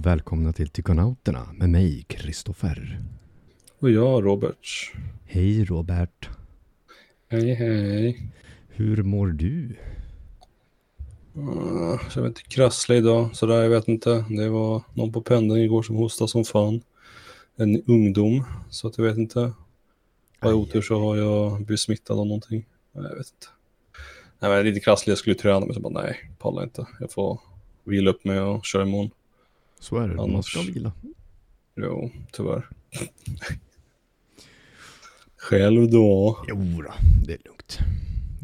Och välkomna till Tykonauterna med mig, Kristoffer. Och jag, Robert. Hej Robert. Hej, hej. Hur mår du? Uh, jag vet inte, krasslig idag, sådär, jag vet inte. Det var någon på pendeln igår som hostade som fan. En ungdom, så att jag vet inte. Har jag otur så har jag blivit smittad av någonting. Jag vet inte. Nej, men lite krasslig, jag skulle träna, men så bara nej, pallar inte. Jag får vila upp mig och köra imorgon. Så är det, man Annars- ska vila. Jo, tyvärr. Själv då? Jo då, det är lugnt.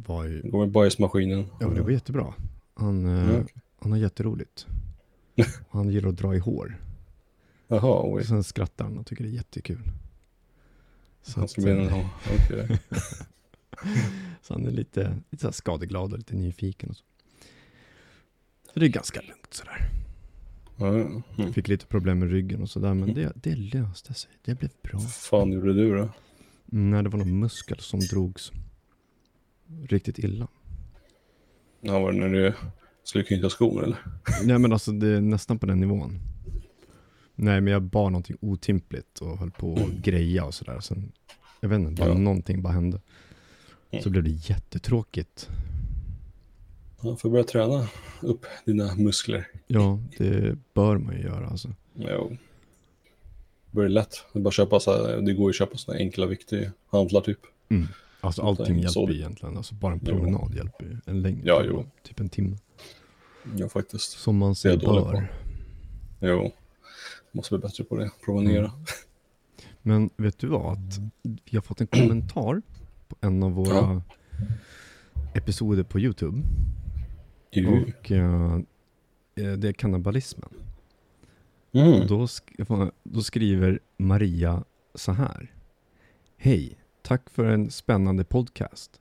Var ju... Går med bajsmaskinen. Ja, det var jättebra. Han, eh, okej. han har jätteroligt. Han gillar att dra i hår. Jaha, Och oj. sen skrattar han och tycker det är jättekul. Så, Han ska bli en... eh, Okej. så han är lite, lite så skadeglad och lite nyfiken och så. Så det är ganska lugnt sådär. Mm. Fick lite problem med ryggen och sådär, men det, det löste sig. Det blev bra. Vad fan gjorde du då? Mm, Nej, det var någon muskel som drogs riktigt illa. Ja, var det när du skulle knyta skon eller? Nej, men alltså det är nästan på den nivån. Nej, men jag bar någonting otympligt och höll på att greja och sådär. Sen, jag vet inte, bara Ja. någonting bara hände. Så Mm. blev det jättetråkigt. Ja, får börja träna upp dina muskler. Ja, det bör man ju göra alltså. Jo. Det blir lätt. Det bara köpa så här, det går ju att köpa sådana enkla viktiga hantlar typ. Mm. Alltså allting hjälper ju egentligen. Alltså bara en Jo. promenad hjälper ju. En längre Ja, promenad, typ en timme. Ja, faktiskt. Som man sig dålig på. bör. Jo. Måste bli bättre på det. Promenera. Mm. Men vet du vad? Vi har fått en kommentar på en av våra Ja. episoder på YouTube. Jo. Och eh, det är kannibalismen. Mm. Då, sk- då skriver Maria så här. Hej, tack för en spännande podcast.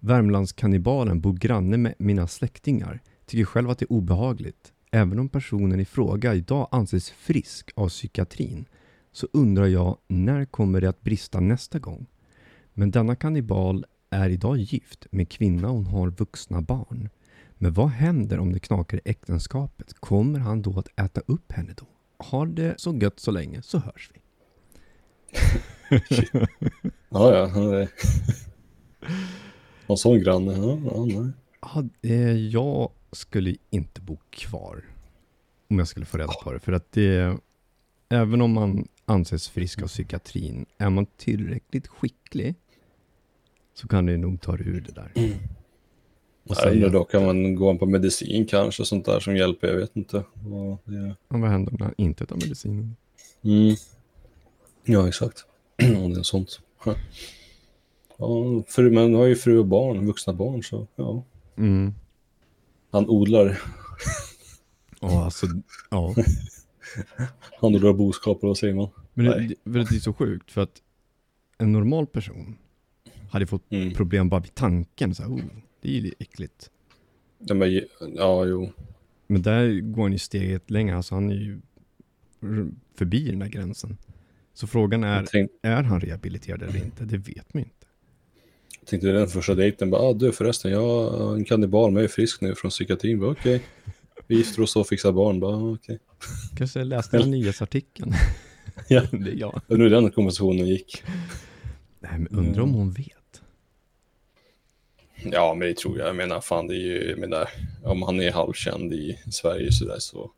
Värmlandskannibalen bor granne med mina släktingar. Tycker själv att det är obehagligt. Även om personen i fråga idag anses frisk av psykiatrin så undrar jag när kommer det att brista nästa gång? Men denna kannibal är idag gift med kvinna och hon har vuxna barn. Men vad händer om det knakar i äktenskapet? Kommer han då att äta upp henne då? Har det så gött så länge så hörs vi. Ja, ja. är- En sån granne. Ja, ja, nej. Ja, jag skulle inte bo kvar om jag skulle få reda på det. För att det, även om man anses frisk av psykiatrin, är man tillräckligt skicklig så kan det nog ta ur det där. Och säga, undrar då, kan man gå på medicin kanske, sånt där som hjälper, jag vet inte. Vad det ja, vad händer när han inte tar medicinen? Mm. Ja, exakt. Om det är sånt. Ja, fru, men har ju fru och barn, vuxna barn, så ja. Mm. Han odlar, Ja, alltså, ja. han odlar boskap, eller vad säger man? Men det, det är så sjukt för att en normal person hade fått Mm. problem bara vid tanken. Så här, oh, det är ju äckligt. Ja, men, ja, jo. Men där går han ju steget längre. Alltså han är ju förbi den där gränsen. Så frågan är, Jag tänk, är han rehabiliterad eller inte? Det vet man inte. tänkte den första dejten, bara, ah, du förresten, jag är en kannibal, men jag är frisk nu från psykiatrin. Okej, vi gifter oss och fixar barn. Bara, "Ah, okej. Kanske jag läste den nyhetsartikeln. Ja. det är jag. Hur den konversationen gick. Nej, men undrar om hon vet. Ja, men det tror jag. Jag menar, fan, det är ju, menar, om han är halvkänd i Sverige så där så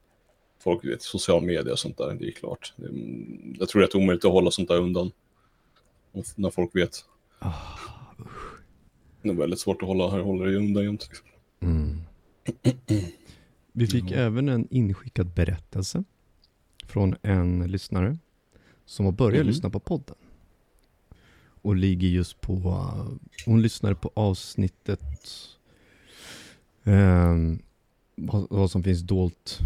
folk vet, social media och sånt där, det är klart. Det, jag tror det är omöjligt att hålla sånt där undan. När folk vet. Ah, Det är väldigt svårt att hålla, hålla det undan jämt. liksom. Mm. Vi fick även en inskickad berättelse från en lyssnare som har börjat Mhm. lyssna på podden. Och ligger just på, hon lyssnade på avsnittet ehm, vad, vad som finns dolt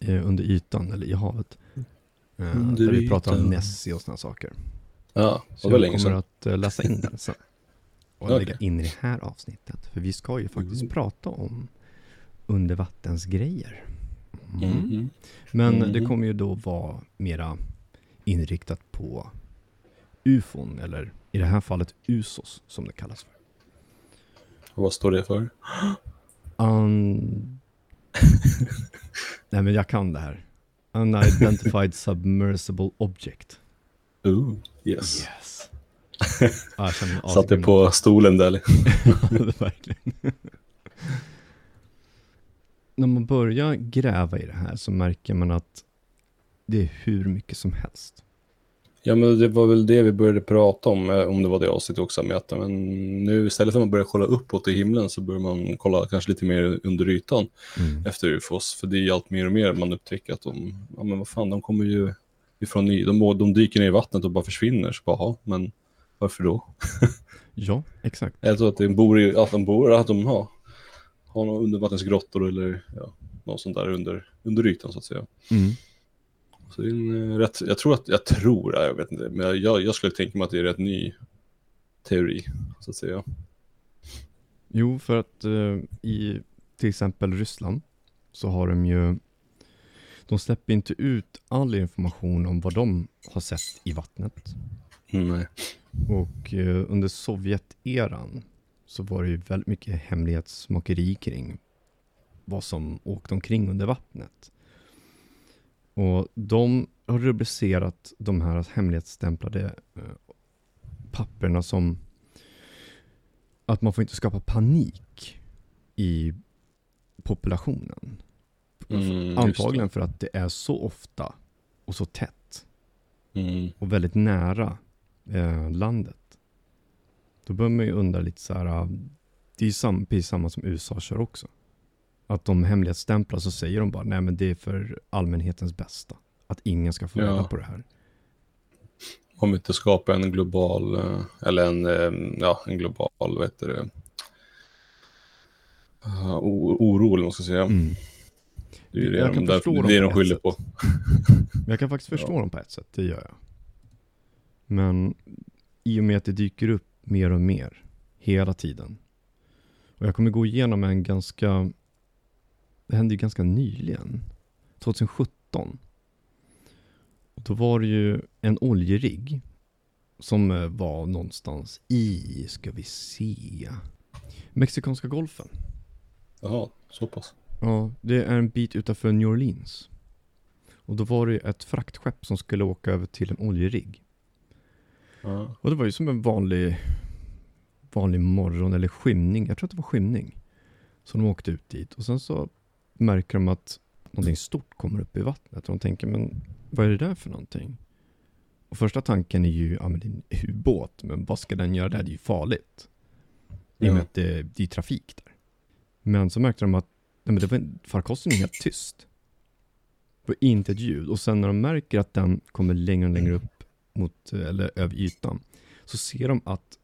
eh, under ytan eller i havet. Eh, Under där vi pratar om. Nessie och sådana saker. Ja, Så jag kommer att eh, läsa in den sen. Och Okej. lägga in i det här avsnittet. För vi ska ju faktiskt Mm. prata om undervattensgrejer. Mm. Mhm. Men Mhm. det kommer ju då vara mera inriktat på ufon, eller i det här fallet USOS som det kallas för. Och Vad står det för? Un... Nej men jag kan det här. Unidentified submersible object. Ooh, yes. Yes. ah, Satte asgrym. på stolen där. Verkligen. När man börjar gräva i det här så märker man att det är hur mycket som helst. Ja, men det var väl det vi började prata om, eh, om det var det avsnittet också, med att men nu istället för att man börjar kolla uppåt i himlen så börjar man kolla kanske lite mer under ytan Mm. efter UFOs. För det är allt mer och mer man upptäcker att de, ja men vad fan, de kommer ju ifrån de, de dyker ner i vattnet och bara försvinner. Så bara, "Jaha, men varför då? Ja, exakt. Det så att de bor i, att de bor, att de har, har några undervattensgrottor eller ja, något sånt där under, under ytan så att säga. Mm. Så det är en eh, rätt, jag tror att, jag tror, ja, jag vet inte, men jag, jag skulle tänka mig att det är rätt ny teori, så att säga. Jo, för att eh, i till exempel Ryssland så har de ju de släpper inte ut all information om vad de har sett i vattnet. Mm, nej. Och eh, under Sovjeteran så var det ju väldigt mycket hemlighetsmakeri kring vad som åkte omkring under vattnet. Och de har rubricerat de här hemlighetsstämplade eh, papperna som att man får inte skapa panik i populationen. Mm, Antagligen för att det är så ofta och så tätt. Mm, och väldigt nära eh, landet. Då börjar man ju undra lite så här, ah, det är ju sam, precis samma som USA kör också. Att de hemlighetsstämplar så säger de bara, nej men det är för allmänhetens bästa. Att ingen ska få Ja. reda på det här. om vi inte skapar en global, eh, eller en, eh, ja, en global, vad heter det, o- oro eller vad man ska säga. Mm. Det är det, Jag kan de- förstå dem det de skyller på. Jag kan faktiskt förstå Ja. dem på ett sätt, det gör jag. Men i och med att det dyker upp mer och mer hela tiden. Och jag kommer gå igenom en ganska, det hände ju ganska nyligen, 2017. Och då var det ju en oljerigg som eh, var någonstans i, ska vi se, Mexikanska golfen. Jaha, så pass. Ja, det är en bit utanför New Orleans. Och då var det ju ett fraktskepp som skulle åka över till en oljerigg. Ja. Och det var ju som en vanlig, vanlig morgon eller skymning. Jag tror att det var skymning. Så de åkte ut dit och sen så märker de att någonting stort kommer upp i vattnet. Och de tänker, men vad är det där för någonting? Och första tanken är ju, ja men det är en ubåt, men vad ska den göra där? Det är ju farligt. I och med att det, det är trafik där. Men så märkte de att nej, men det var, farkosten är helt tyst. Det var inte ett ljud. Och sen när de märker att den kommer längre och längre upp mot, eller över ytan, så ser de att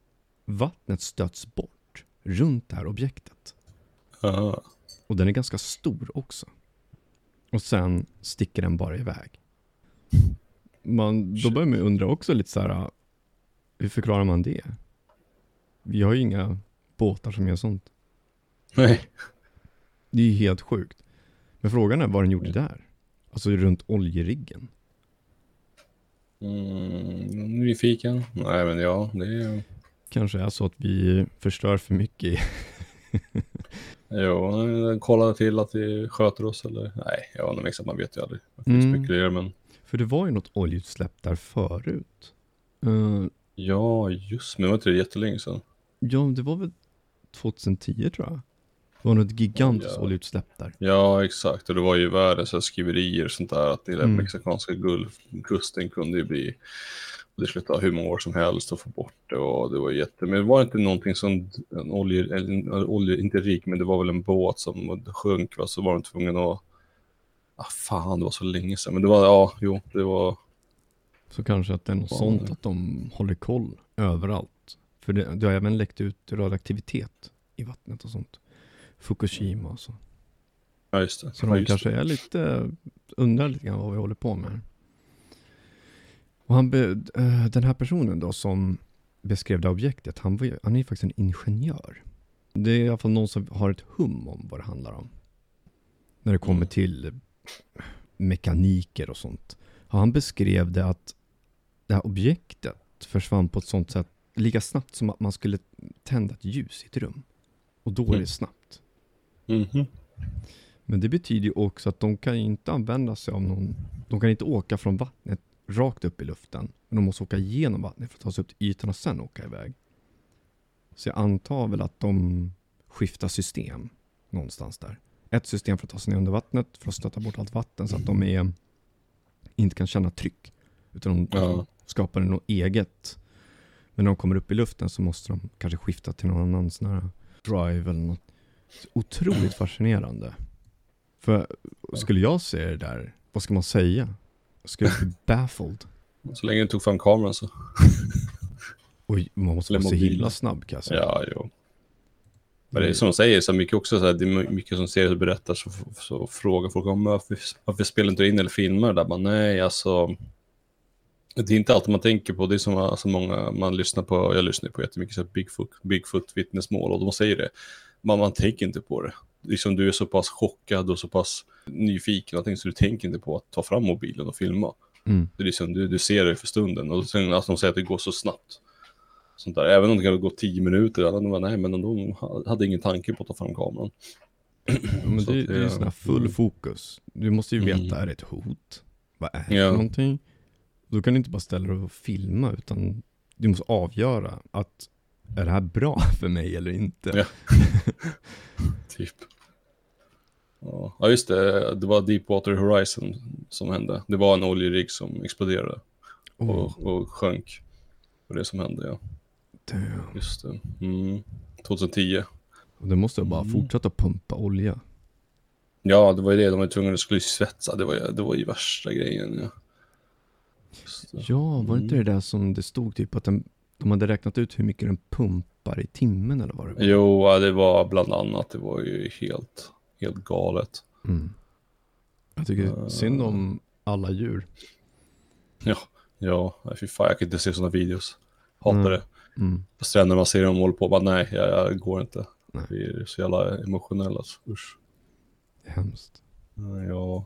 vattnet stöts bort runt det här objektet. Ja. Och den är ganska stor också. Och sen sticker den bara iväg. Man, då börjar man ju undra också lite så här, hur förklarar man det? Vi har ju inga båtar som gör sånt. Nej. Det är ju helt sjukt. Men frågan är vad den gjorde där. Alltså runt oljeriggen. Mm, nyfiken? Nej, men ja, det är... Kanske är så att vi förstör för mycket. Jo, kolla till att vi sköter oss eller? Nej, ja, men exakt, man vet ju aldrig. Man Mm. spekulera, men... För det var ju något oljeutsläpp där förut. Eh, Ja, just men det var inte det jättelänge sedan. ja, det var väl 2010 tror jag. Det var något gigantiskt Ja. oljeutsläpp där. Ja, exakt. Och det var ju världens så skriverier och sånt där. Att det där Mm. mexikanska gulfkusten kunde ju bli... Det skulle ta hur många år som helst att få bort det och det var jätte... Men det var inte någonting som en olje... eller olje inte rik, men det var väl en båt som sjönk va? så var de tvungna att... Ah, fan, det var så länge sedan. Men det var, ja, jo, det var... Så kanske att det är något sånt att de håller koll överallt. För det, det har även läckt ut radioaktivitet i vattnet och sånt. Fukushima och så. Ja, just det. Så ja, de kanske det. är lite, undrar lite grann vad vi håller på med. Och han be, eh, den här personen då som beskrev det objektet, han, var, han är ju faktiskt en ingenjör. Det är i alla fall någon som har ett hum om vad det handlar om. När det kommer Mm. till mekaniker och sånt. Och han beskrev det att det här objektet försvann på ett sånt sätt, lika snabbt som att man skulle tända ett ljus i ett rum. Och då är Mm. det snabbt. Mhm. Men det betyder ju också att de kan inte använda sig av någon de kan inte åka från vattnet rakt upp i luften, men de måste åka igenom vattnet för att ta sig upp till ytan och sen åka iväg. Så jag antar väl att de skiftar system någonstans där. Ett system för att ta sig ner under vattnet för att stöta bort allt vatten så att de är, inte kan känna tryck. Utan de Ja. skapar något eget. Men när de kommer upp i luften så måste de kanske skifta till någon annan sån här drive eller något. Så Otroligt fascinerande. För skulle jag se det där, vad ska man säga? Ska jag bli baffled? Så länge du tog fram kameran så. Oj, man måste vara så himla snabb säga. Ja, jo. Men det är som de säger, så mycket också så här, det är mycket som ser och berättar så, så frågar folk om varför, varför spelar inte du in eller filmar där? Man, nej, alltså. Det är inte alltid man tänker på. Det är som alltså, många man lyssnar på. Jag lyssnar på jättemycket så här Bigfoot, Bigfoot vittnesmål och de säger det. Man, man tänker inte på det. Liksom, du är så pass chockad och så pass nyfiken allting, så du tänker inte på att ta fram mobilen och filma. Mm. Det är liksom, du, du ser det för stunden och sen att de säger att det går så snabbt. Sånt där. Även om det kan gå tio minuter, alla bara, nej men de hade ingen tanke på att ta fram kameran. Men det, att det är ju sån här full fokus. Du måste ju veta, Mm. är det ett hot? Vad är det Ja. någonting? Då kan du inte bara ställa dig och filma, utan du måste avgöra att är det här bra för mig eller inte? Ja. Typ. Ja, just det. Det var Deepwater Horizon som hände. Det var en oljerigg som exploderade Oh, och, och sjönk. Var det som hände, ja. damn. Just det. Mm. 2010. Och det måste jag bara Mm. fortsätta pumpa olja. Ja, det var ju det. De var tvungna att skulle svetsa. Det var, ju- det var ju värsta grejen. Ja. Ja, var det inte det Mm. där som det stod typ att den, de hade räknat ut hur mycket den pumpar i timmen eller vad det var? Jo, det var bland annat. Det var ju helt, helt galet. Mm. Jag tycker Uh. synd om alla djur. Ja, ja, fy fan, jag kan inte se sådana videos. Hatar Mm. det. Mm. På stränderna man ser dem hålla på, bara nej, jag, jag går inte. Nej. Vi är så jävla emotionella. Alltså. Usch. Det är hemskt. Ja.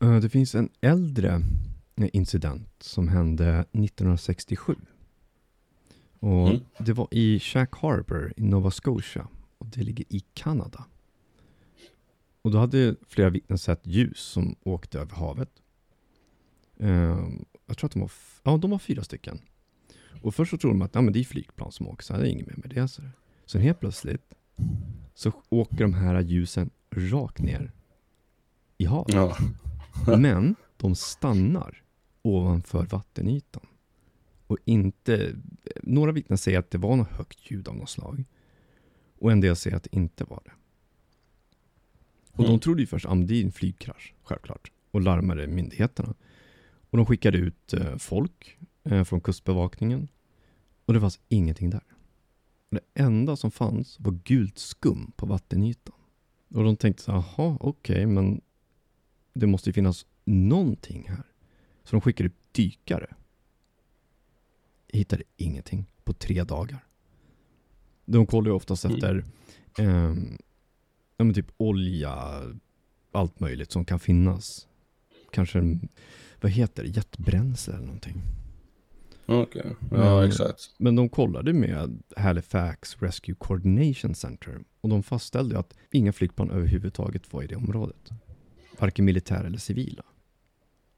Eh, Det finns en äldre eh, incident som hände 1967. Och Mm. Det var i Shack Harbor i Nova Scotia. Och det ligger i Kanada. Och då hade flera vittnen sett ljus som åkte över havet. Eh, jag tror att de var, ja, de var fyra stycken. Och först så tror de att ja, men det är flygplan som åker, så det är inget mer med det. Så Sen helt plötsligt så åker de här ljusen rakt ner i havet. ja. Men de stannar ovanför vattenytan. Och inte, några vittnen säger att det var något högt ljud av något slag. Och en del säger att det inte var det. Och de Mm. trodde ju först att det är en flygkrasch, självklart. Och larmade myndigheterna. Och de skickade ut eh, folk eh, från kustbevakningen. Och det fanns ingenting där. Och det enda som fanns var gult skum på vattenytan. Och de tänkte så här, jaha, okej, men det måste ju finnas någonting här. Så de skickade upp dykare. Hittade ingenting på tre dagar. De kollar ju oftast Mm. efter ehm, ja, men typ olja, allt möjligt som kan finnas. Kanske, en- vad heter det, jetbränsle eller någonting. Okej. Ja, Men- exakt. Men de kollade med Halifax Rescue Coordination Center och de fastställde att inga flygplan överhuvudtaget var i det området. Varken militära eller civila.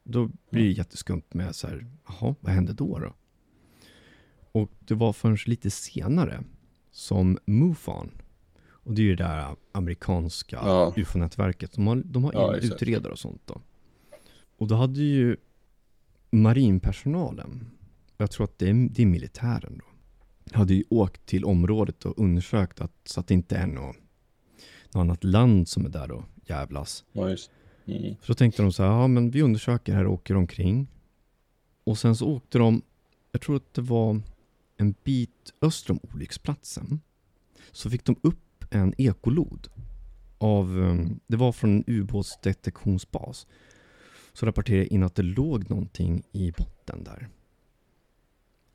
Då blir det jätteskumt med så här, jaha, vad hände då då? Och det var förrän lite senare som MUFON, och det är ju det där amerikanska Ja. UFO-nätverket, de har, de har Ja, utredare och sånt då. Och då hade ju marinpersonalen, jag tror att det är, det är militären då, hade ju åkt till området och undersökt att, så att det inte är något, något annat land som är där och jävlas. Ja, just. Mm. Så tänkte de så här, ja men vi undersöker här och åker omkring. Och sen så åkte de, jag tror att det var en bit öster om olycksplatsen. Så fick de upp en ekolod av, ehm, det var från en ubåtsdetektionsbas. Så rapporterade in att det låg någonting i botten där.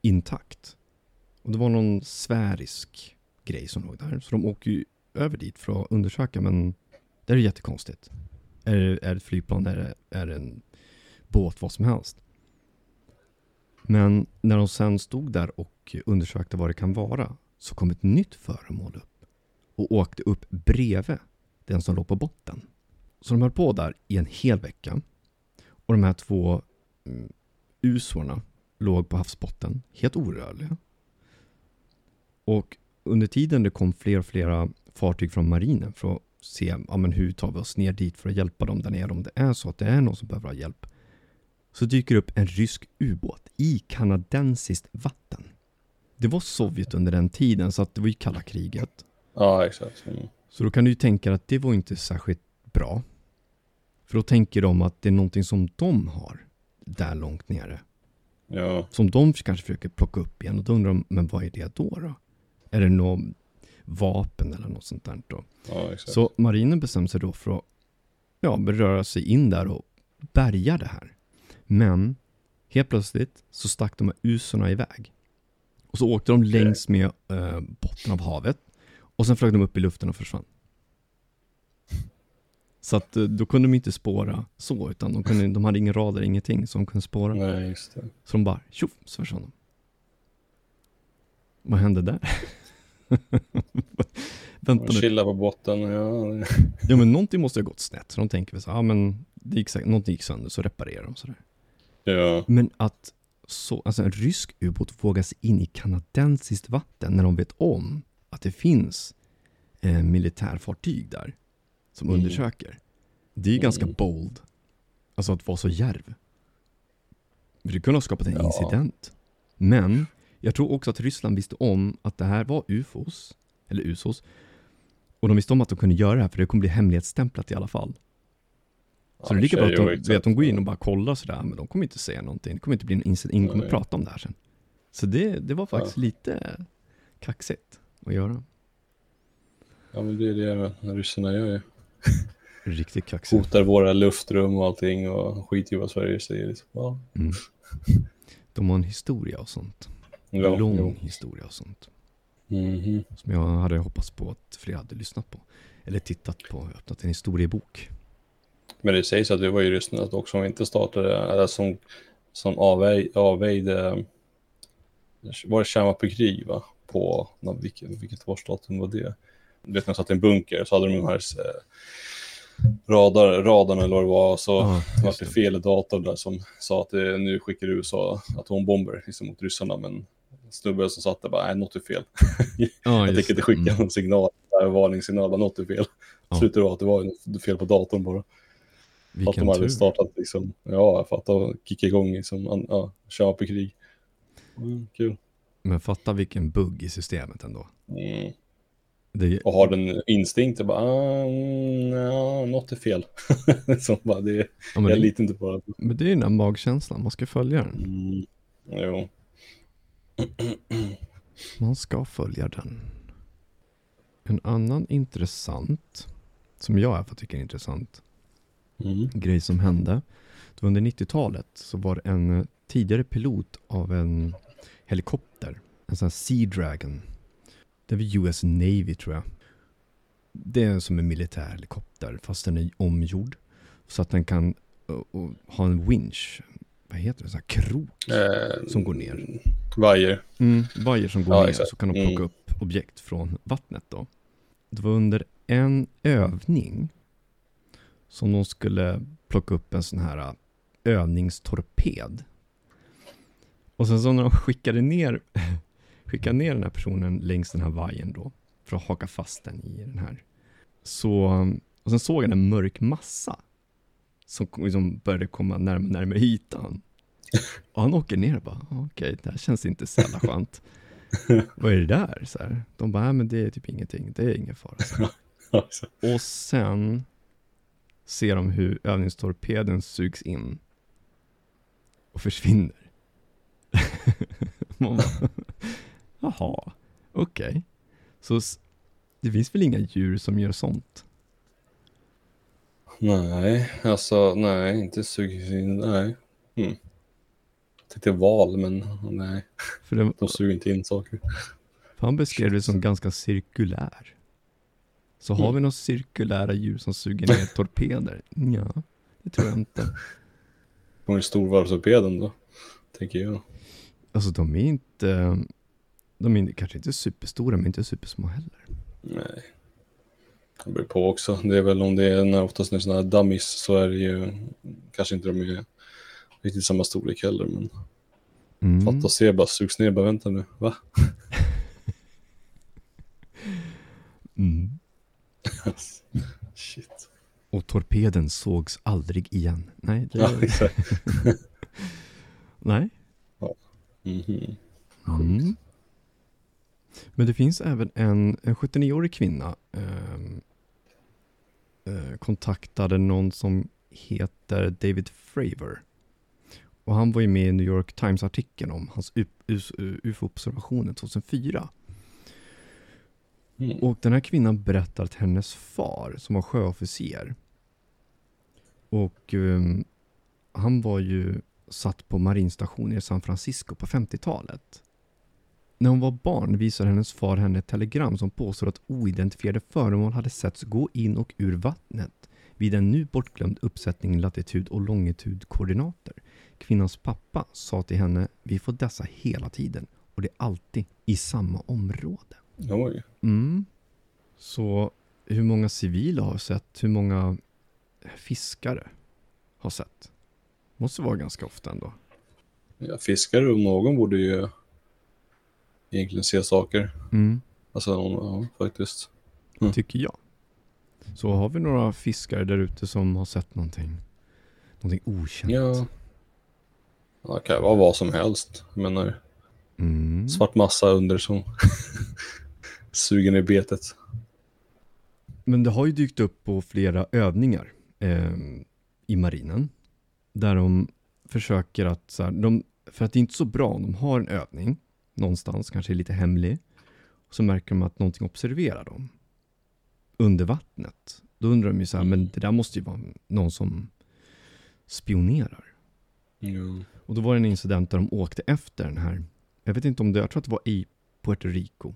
Intakt. Och det var någon sfärisk grej som låg där. Så de åker ju över dit för att undersöka men det är jättekonstigt. Är det, är det ett flygplan, är det, är det en båt, vad som helst. Men när de sen stod där och undersökte vad det kan vara så kom ett nytt föremål upp och åkte upp bredvid den som låg på botten. Så de höll på där i en hel vecka. Och de här två mm, usorna låg på havsbotten, helt orörliga. Och under tiden det kom fler och flera fartyg från marinen för att se ja, men hur tar vi oss ner dit för att hjälpa dem där nere om det är så att det är någon som behöver ha hjälp. Så dyker upp en rysk ubåt i kanadensiskt vatten. Det var Sovjet under den tiden så att det var ju kalla kriget. Ja, exakt. Mm. Så då kan du ju tänka att det var inte särskilt bra. För då tänker de att det är någonting som de har där långt nere. Ja, Som de kanske försöker plocka upp igen och då undrar de, men vad är det då? då? Är det något vapen eller något sånt där då? ja, exakt. Så marinen bestämde sig då för att ja, röra sig in där och bärga det här. Men helt plötsligt så stack de här usorna iväg. Och så åkte de längs med eh, botten av havet. Och sen flög de upp i luften och försvann. Så att eh, då kunde de inte spåra så, utan de, kunde, de hade ingen radar, ingenting som kunde spåra. Nej, just det. Så de bara, tjoff, så försvann de. Vad hände där? Vänta nu. chilla på botten, ja. Ja men någonting måste ha gått snett. Så de tänker väl så, ja men det gick någonting gick sönder så reparerar de sådär. Ja, Men att så, alltså en rysk ubåt vågar sig in i kanadensiskt vatten när de vet om att det finns eh, militärfartyg där som Mm. undersöker. Det är ju ganska Mm. bold. Alltså att vara så järv. Det kunde ha skapat en Ja. incident. Men jag tror också att Ryssland visste om att det här var ufos, eller USOs. Och de visste om att de kunde göra det här för det kommer bli hemlighetsstämplat i alla fall. Så det är lika bra att de, vet, de går in och bara kollar sådär, men de kommer inte säga någonting. Det kommer inte bli en incident, ingen kommer prata om det här sen. Så det, det var faktiskt lite kaxigt att göra. Ja, men det är det ryssarna gör ju. Riktigt kaxigt. Hotar våra luftrum och allting och skiter i vad Sverige säger. Liksom. Ja, Mm. De har en historia och sånt. ja, Lång jo. historia och sånt. Mhm. Som jag hade hoppats på att fler hade lyssnat på. Eller tittat på, öppnat en historiebok. Men det sägs att det var ju Ryssland också som inte startade, eller som, som avväg, avvägde, var det kärnvapenkrig va? På, na, vilket, vilket årsdatum var det? Du vet, när de satt i en bunker så hade de de här eh, radar, radarna eller vad det var, så Ja, var det fel i datorn där som sa att det, nu skickar USA atombomber liksom, mot ryssarna, men snubben som satt där bara, nej, något är fel. Ja, Jag tänker inte skicka Mm. någon signal, en varningssignal, bara något är fel. Slutade vara att det var fel på datorn bara. Att de Vilken hade tur. startat liksom, ja, fattar, och kicka igång liksom, ja, kärnvapenkrig. Mm, kul. Men fatta vilken bugg i systemet ändå. Mm. Det, Och har den instinkten bara, ah, mm, något är fel. som bara, det, ja, jag det, litar inte på det. men det är ju den där magkänslan, man ska följa den. Mm. Jo. Man ska följa den. En annan intressant, som jag i alla fall tycker är intressant, Mm. grej som hände. Det var under 90-talet så var det en eh, tidigare pilot av en helikopter, en sån här Sea Dragon. Det var US Navy tror jag. Det är som en militär helikopter fast den är omgjord. Så att den kan uh, uh, ha en winch, vad heter det, så här krok. Eh, Som går ner. Vajer. Mm, vajer som går Ja, ner exakt. så kan de plocka Mm. upp objekt från vattnet då. Det var under en övning som de skulle plocka upp en sån här äh, övningstorped. Och sen så när de skickade ner, skickade ner den här personen längs den här vajern då för att haka fast den i den här. Så, och sen såg han en mörk massa som liksom började komma närmare, närmare ytan. Och han åker ner och bara, "Ah, okej, det här känns inte så jävla skönt. Vad är det där? Så här. De bara, "Nej, men det är typ ingenting, det är ingen fara. Och sen ser de hur övningstorpeden sugs in och försvinner. Man bara, jaha, okej. Så s- det finns väl inga djur som gör sånt? nej, alltså nej, inte suger nej. Mm. Jag tänkte val, men nej, För, det, de suger inte in saker. han beskrev det som ganska cirkulär. Så har Mm. vi några cirkulära djur som suger ner torpeder? Ja, det tror jag inte. De är storvarvstorpeden då, tänker jag. Alltså de är inte, de är kanske inte superstora men inte supersmå heller. Nej. Det beror på också. Det är väl om det är när oftast när sådana här dummies så är det ju kanske inte de är riktigt samma storlek heller. Men Mm. fatta se bara sugs ner, bara vänta nu, va? Mm. Shit. Och torpeden sågs aldrig igen. Nej, det... Ja, exakt. Nej. Mhm. Mm. Men det finns även en, en 79-årig kvinna ehm, eh, kontaktade någon som heter David Fravor. Och han var ju med i New York Times-artikeln om hans UFO-observationer 2004. Mm. Och den här kvinnan berättar att hennes far, som var sjöofficer, och um, han var ju satt på marinstationen i San Francisco på 50-talet. När hon var barn visade hennes far henne ett telegram som påstår att oidentifierade föremål hade setts gå in och ur vattnet vid en nu bortglömd uppsättning latitud och longitudkoordinater. Kvinnans pappa sa till henne, vi får dessa hela tiden och det är alltid i samma område. Oj. Mm. Så hur många civila har sett? Hur många fiskare har sett? Måste vara ganska ofta ändå. Ja, fiskare om någon borde ju egentligen se saker. Mm. Alltså, ja, faktiskt. Det tycker jag. Så har vi några fiskare där ute som har sett någonting? Någonting okänt? Ja. ja. Det kan vara vad som helst. Jag menar, Mm. svart massa under som suger ner betet. Men det har ju dykt upp på flera övningar eh, i marinen. Där de försöker att, så här, de, för att det är inte så bra om de har en övning någonstans, kanske lite hemlig. Och så märker de att någonting observerar dem under vattnet. Då undrar de ju så här, men det där måste ju vara någon som spionerar. Ja. Och då var det en incident där de åkte efter den här, jag vet inte om det, jag tror att det var i Puerto Rico.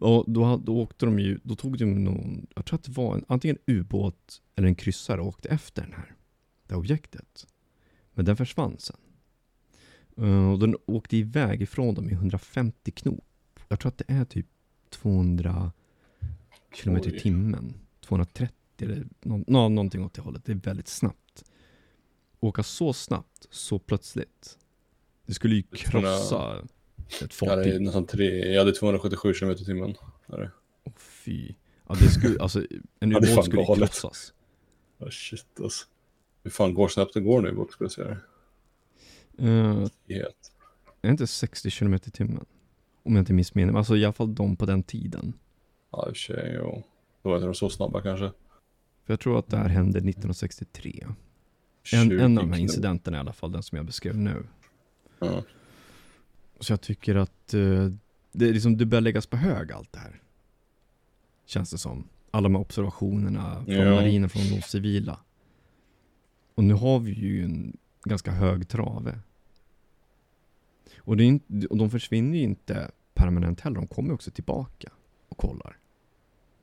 Och då, då åkte de ju, då tog de någon, jag tror att det var en, antingen en ubåt eller en kryssare och åkte efter den här, det här objektet. Men den försvann sen. Eh, och den åkte iväg ifrån dem i 150 knop. Jag tror att det är typ 200 kilometer i timmen. 230 eller nå, nå, någonting åt det hållet. Det är väldigt snabbt. Åka så snabbt, så plötsligt. Det skulle ju krossa ett Ja, det är fartyg. nästan tre, ja det är 277 km i timmen. Åh, fy. Ja, det skulle, alltså, en Ja, ubåt fan skulle galet. krossas. Oh, shit alltså. Hur fan går snabbt det går nu i båt skulle jag säga. Uh, är det inte 60 km i timmen? Om jag inte missminner mig. Alltså i alla fall de på den tiden. Ja, i och. Jo. Då var inte de så snabba kanske. För jag tror att det här hände 1963. En, 20 en av de här incidenterna i alla fall, den som jag beskrev nu. Ja. Så jag tycker att eh, det, är liksom, det börjar läggas på hög allt det här. Känns det som. Alla de här observationerna från Ja. marinen, från de civila. Och nu har vi ju en ganska hög trave. Och, det är inte, och de försvinner ju inte permanent heller, de kommer också tillbaka och kollar.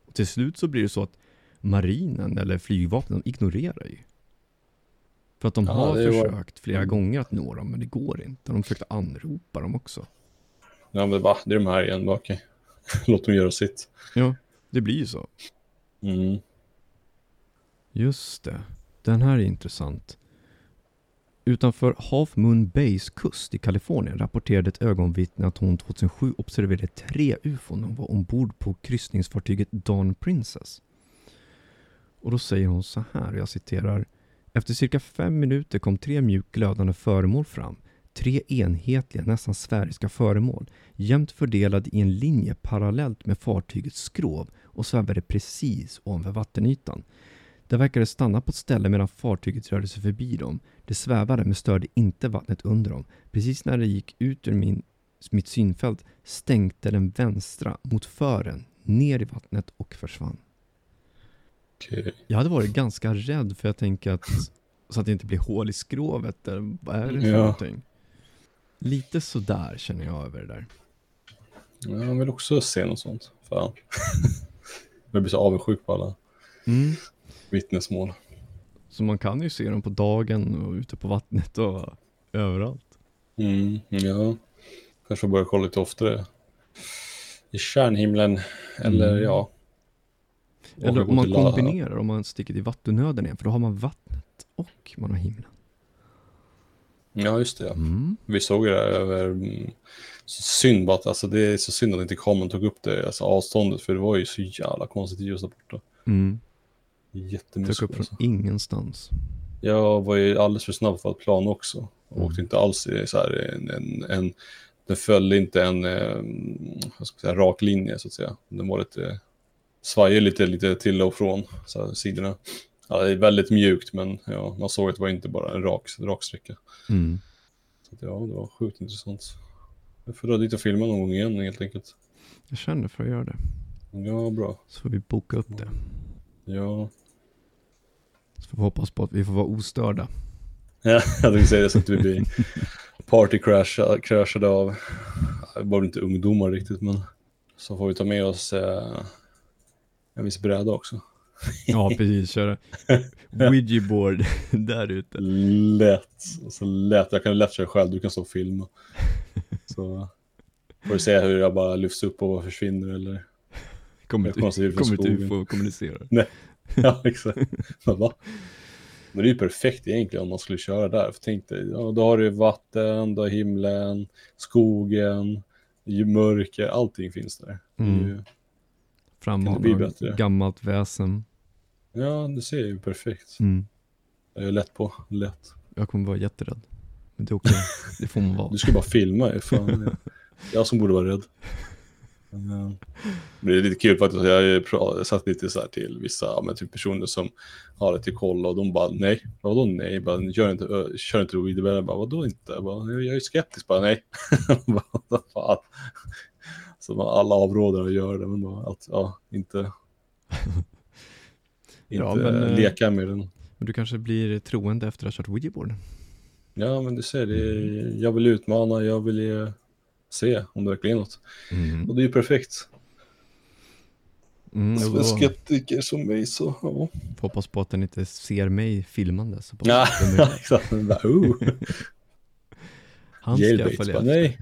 Och till slut så blir det så att marinen eller flygvapnen de ignorerar ju. För att de Ja, har det var- försökt flera gånger att nå dem, men det går inte. De försökte anropa dem också. ja, men va, det är de här igen. Bara, Okej. Låt dem göra sitt. Ja, det blir ju så. Mm. Just det. Den här är intressant. Utanför Half Moon Bays kust i Kalifornien rapporterade ett ögonvittne att hon 2007 observerade tre ufon när hon var ombord på kryssningsfartyget Dawn Princess. Och då säger hon så här, jag citerar. Efter cirka fem minuter kom tre mjukt glödande föremål fram. Tre enhetliga, nästan sfäriska föremål, jämnt fördelade i en linje parallellt med fartygets skrov och svävade precis ovanför vattenytan. Det verkade stanna på ett ställe medan fartyget rörde sig förbi dem. Det svävade men störde inte vattnet under dem. Precis när det gick ut ur min, mitt synfält stänkte den vänstra mot fören ner i vattnet och försvann. Okej. Jag hade varit ganska rädd för jag tänker att så att det inte blir hål i skrovet eller vad är det för Ja. någonting? Lite sådär känner jag över det där. Ja, jag vill också se något sånt. Fan. jag blir så avundsjuk på alla Mm. vittnesmål. Så man kan ju se dem på dagen och ute på vattnet och överallt. Mm, ja. Kanske börja kolla lite oftare. I kärnhimlen. Eller Mm. ja. Eller om man kombinerar, om man sticker till vattennöden igen, för då har man vattnet och man har himlen. Ja, just det. Mm. Vi såg det här över... mm, Synd bara att alltså, det är så synd att inte kameran tog upp det, alltså avståndet, för det var ju så jävla konstigt ljus där borta. Mm. Dök Jättemysigt. upp från Alltså. ingenstans. Jag var ju alldeles för snabb för att plan också. Och Mm. åkte inte alls i så här en, en, en den följde inte en eh, säga, rak linje så att säga. Den var lite svajig lite, lite till och från så här, sidorna. Ja, det är väldigt mjukt men ja, man såg att det var inte bara en rak, rak sträcka. Mm. Så att, ja, det var sjukt intressant. Jag får dra dit och filma någon gång igen helt enkelt. Jag känner för att göra det. Ja, bra. Så får vi boka upp det. Ja, Så får vi hoppas på att vi får vara ostörda. Ja, jag tänkte säga det så att vi blir partycrashade crashade av, väl inte ungdomar riktigt, men så får vi ta med oss eh, en viss bräda också. Ja, precis. Köra Ouija board där ute. Lätt, så lätt. Jag kan lätt köra själv, du kan stå och filma. Så får vi se hur jag bara lyfts upp och försvinner eller... Kommer inte. UFO kommunicera. Ja, exakt. Men, det är ju perfekt egentligen om man skulle köra där. För tänk dig, ja, då har du vatten, du har himlen, skogen, mörker, allting finns där. Mm. Ju- Frammana Kan det bli bättre? gammalt väsen. Ja, det ser ju perfekt. Mm. Jag är lätt på, lätt. Jag kommer vara jätterädd. Men det är okej. Det får man vara. Du ska bara filma ju, fan. Jag, som borde vara rädd. Men, eh, det är lite kul faktiskt, jag har satt lite så här till vissa men typ personer som har det till koll och de bara nej, vadå nej, jag bara, gör inte, ö, kör inte bara vadå inte, jag, bara, jag är skeptisk, bara nej. Bara. Så man, alla avråder att göra det, men bara att ja, inte, inte Ja, men, eh, leka med den. Men du kanske blir troende efter att ha kört Ouija board. Ja, men du ser, det är, jag vill utmana, jag vill se om det verkligen är något. Mm. Och det är ju perfekt. Mm, då skeptiker som mig så, ja. hoppas på att den inte ser mig filmande. Så Ja, exakt. Oh. Han ska följa efter. nej.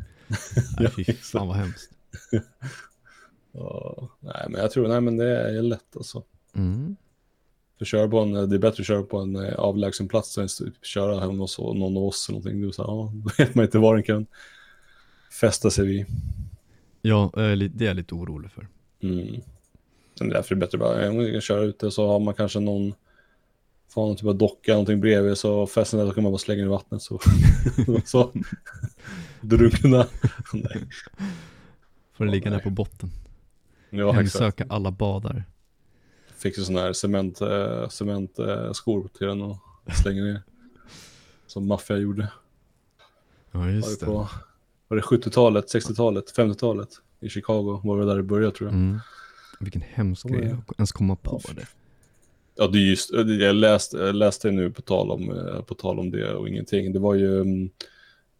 Nej, fy fan vad hemskt. Ja, nej, men jag tror, nej men det är lätt alltså. Mm. För köra på en, det är bättre att köra på en eh, avlägsen plats än att typ köra hemma hos någon av oss eller någonting. Du, så, här, ja, då vet man inte var den kan fästa sig vid. Ja, det är jag lite orolig för. Mm. Men därför är det bättre bara, ja, man kan köra ute så har man kanske någon, får någon typ av docka någonting bredvid så fästen där så kan man bara slänga den i vattnet så. så. Drunkna. Nej. Får Ja, ligga nej. på botten. Ja, exakt. Hemsöka alla badare. Fick sån här cement, eh, cement eh, skor till den och slänger ner. Som maffia gjorde. Ja, just det, det. på, var det 70-talet, 60-talet, 50-talet i Chicago var det där det började tror jag. Mm. Vilken hemsk grej att ens komma på Ja, det. Ja, det är just, jag läste, jag läste nu på tal, om, eh, på tal om det och ingenting. Det var ju mm,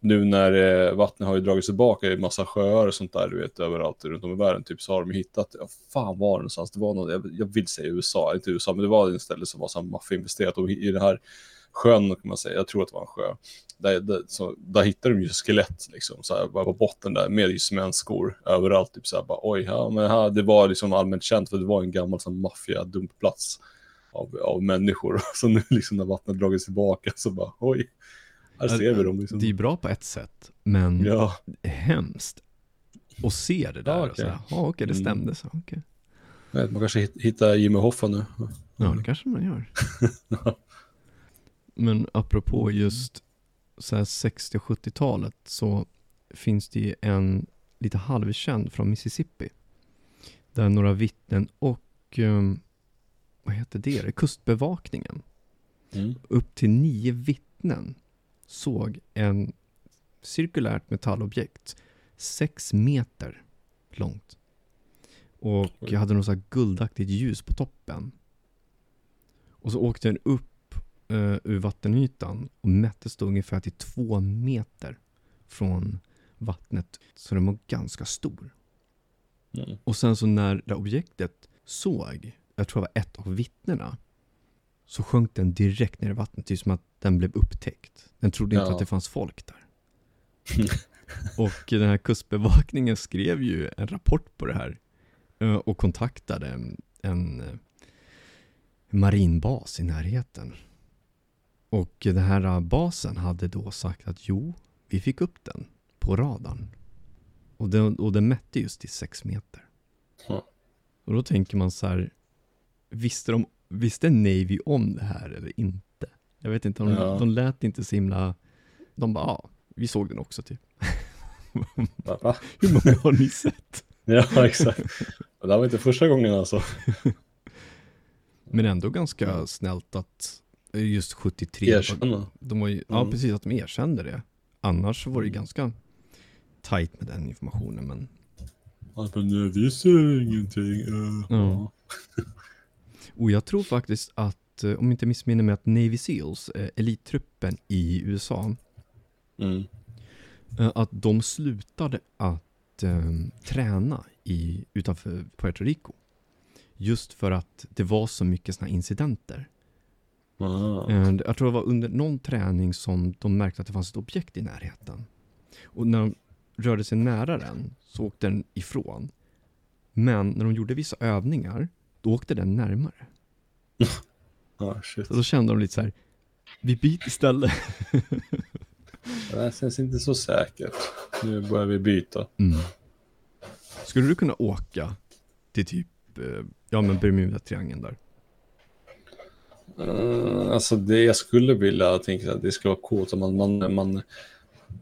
nu när eh, vattnet har ju dragit tillbaka i massa sjöar och sånt där, du vet, överallt runt om i världen, typ så har de hittat, ja, fan var det någonstans, det var någon, jag, jag vill säga USA, inte USA, men det var en ställe som var så här maffiainvesterat och i, den här sjön kan man säga, jag tror att det var en sjö, där, där, så, där hittade de ju skelett liksom, så här, bara på botten där med just mänskor överallt, typ så här, bara oj, ja, men här, det var liksom allmänt känt för det var en gammal sån maffia-dumpplats av, av människor. Så nu liksom när vattnet dragits tillbaka så bara oj, här ser vi dem liksom. Det är bra på ett sätt, men Ja, hemskt att se det där. Ja, och så okej. här, Ja, okej, det Mm. stämde. Så, okej. vet, man kanske hit- hittar Jimmy Hoffa nu. Ja, det kanske man gör. Men apropå just så här 60 och 70-talet så finns det ju en lite halvkänd från Mississippi. Där några vittnen och, um, vad heter det, kustbevakningen. Mm. Upp till nio vittnen såg en cirkulärt metallobjekt sex meter långt. Och Oj. hade något så här guldaktigt ljus på toppen. Och så åkte den upp eh, ur vattenytan och mättes då ungefär till två meter från vattnet. Så den var ganska stor. Mm. Och sen så när det objektet såg, jag tror det var ett av vittnena, så sjönk den direkt ner i vattnet. Det är som att den blev upptäckt. Den trodde inte Ja. att det fanns folk där. och den här kustbevakningen skrev ju en rapport på det här eh, och kontaktade en, en, eh, marinbas i närheten. Och den här basen hade då sagt att jo, vi fick upp den på radarn. Och den, och den mätte just i sex meter. Ja. Och då tänker man så här, visste, de, visste Navy om det här eller inte? Jag vet inte, de, Ja. de lät inte så himla, de bara, ja, vi såg den också typ. Va? Va? Hur många har ni sett? Ja, exakt. Det här var inte första gången alltså. Men ändå ganska snällt att just 73, Erkänna. de var ju, ja Mm. precis att de erkände det. Annars var det ju ganska tight med den informationen men bara, nu vi ser ingenting. Uh, Ja. Och jag tror faktiskt att, eh, om jag inte missminner mig, att Navy Seals, eh, elittruppen i USA, Mm. eh, att de slutade att träna i, utanför Puerto Rico. Just för att det var så mycket sådana incidenter. Eh, Jag tror det var under någon träning som de märkte att det fanns ett objekt i närheten. Och när de rörde sig nära den så åkte den ifrån. Men när de gjorde vissa övningar, då åkte den närmare. Ah, shit. Så då kände de lite så här, vi byter istället. Det här känns inte så säkert. Nu börjar vi byta. Mm. Skulle du kunna åka till typ, eh, ja men Bermuda-triangeln där? Uh, alltså det jag skulle vilja tänka att det skulle vara coolt om man, man, man,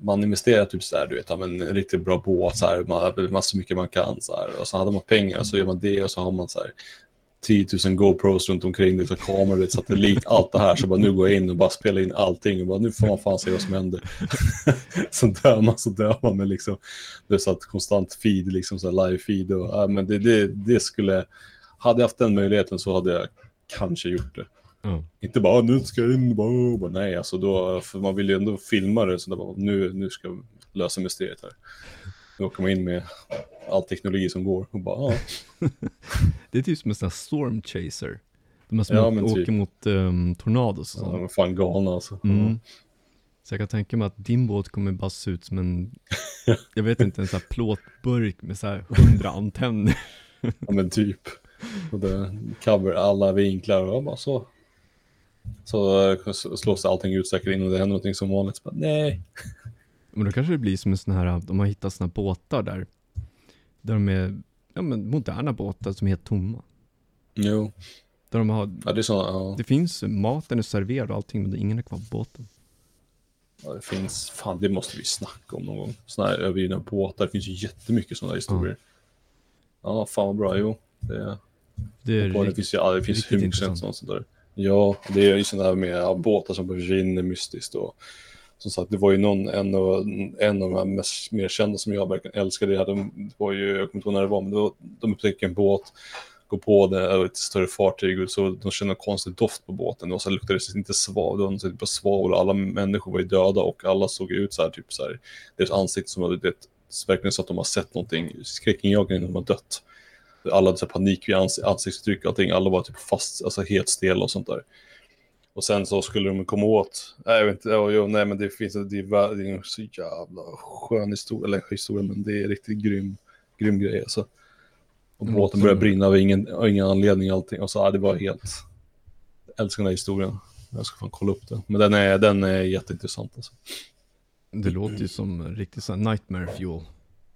man investerar typ så här, du vet, men en riktigt bra båt, så här, man, man så mycket man kan så här, och så hade man pengar och så gör man det och så har man så här 10 000 GoPros runt omkring, så kameror, satellit, allt det här. Så bara nu går jag in och bara spelar in allting och bara nu får man fan se vad som händer. så dör man så dör man med liksom, det är så att konstant feed, liksom så här live feed och, ja, men det, det, det skulle, hade jag haft den möjligheten så hade jag kanske gjort det. Ja. Inte bara nu ska jag in, bara, bara, nej alltså då, för man vill ju ändå filma det så där, bara, nu, nu ska jag lösa mysteriet här. Då åker man in med all teknologi som går och bara, ja. Det är typ som en sån här storm chaser. De här som Ja, åker, typ. mot um, tornados och ja sånt. de är fan galna alltså. Mm. Så jag kan tänka mig att din båt kommer bara se ut som en, jag vet inte, en sån här plåtburk med så här hundra antenner. Ja men typ. Och det cover alla vinklar och bara så. Så eh, slås allting ut säkert in och det händer någonting som vanligt. Bara, nej. Men då kanske det blir som en sån här, de har hittat såna båtar där. Där de är, ja men moderna båtar som är helt tomma. Jo, Där de har, ja, det är sådana, ja. det finns, maten är serverad och allting men ingen är kvar på båten. ja. Det finns, fan det måste vi snacka om någon gång. Sådana här övergivna båtar, det finns ju jättemycket sådana historier. Ja, fan vad bra, jo. Det, Det är Och det rikt- finns ju ja, det finns hur mycket sånt, där. Ja, det är ju sånt där med ja, båtar som försvinner mystiskt och som sagt, det var ju någon, en av, en av de här mest, mer kända som jag verkligen älskade, det, hade, det var ju, jag kommer inte ihåg när det var, men det var, de upptäckte en båt, går på det, ett större fartyg, och så de kände en konstig doft på båten, och så luktade det inte svavel, det var någon typ av svavel, och alla människor var ju döda, och alla såg ut så här, typ så här, deras ansikte som hade, det, verkligen så att de har sett någonting, skräckinjagande när de har dött alla hade så här panik vid ans ansiktsuttryck och allting. Alla var typ fast, alltså helt stela och sånt där. Och sen så skulle de komma åt, nej jag vet inte, ja, jo, nej men det finns, det är, det är en så jävla skön historia, eller historia, men det är riktigt grym, grym grej alltså. Och båten började brinna av ingen, av ingen anledning allting. Och så, ja, det var helt, jag älskar den här historien. Jag ska fan kolla upp den. Men den är, den är jätteintressant alltså. Det låter ju som en riktig sån nightmare fuel.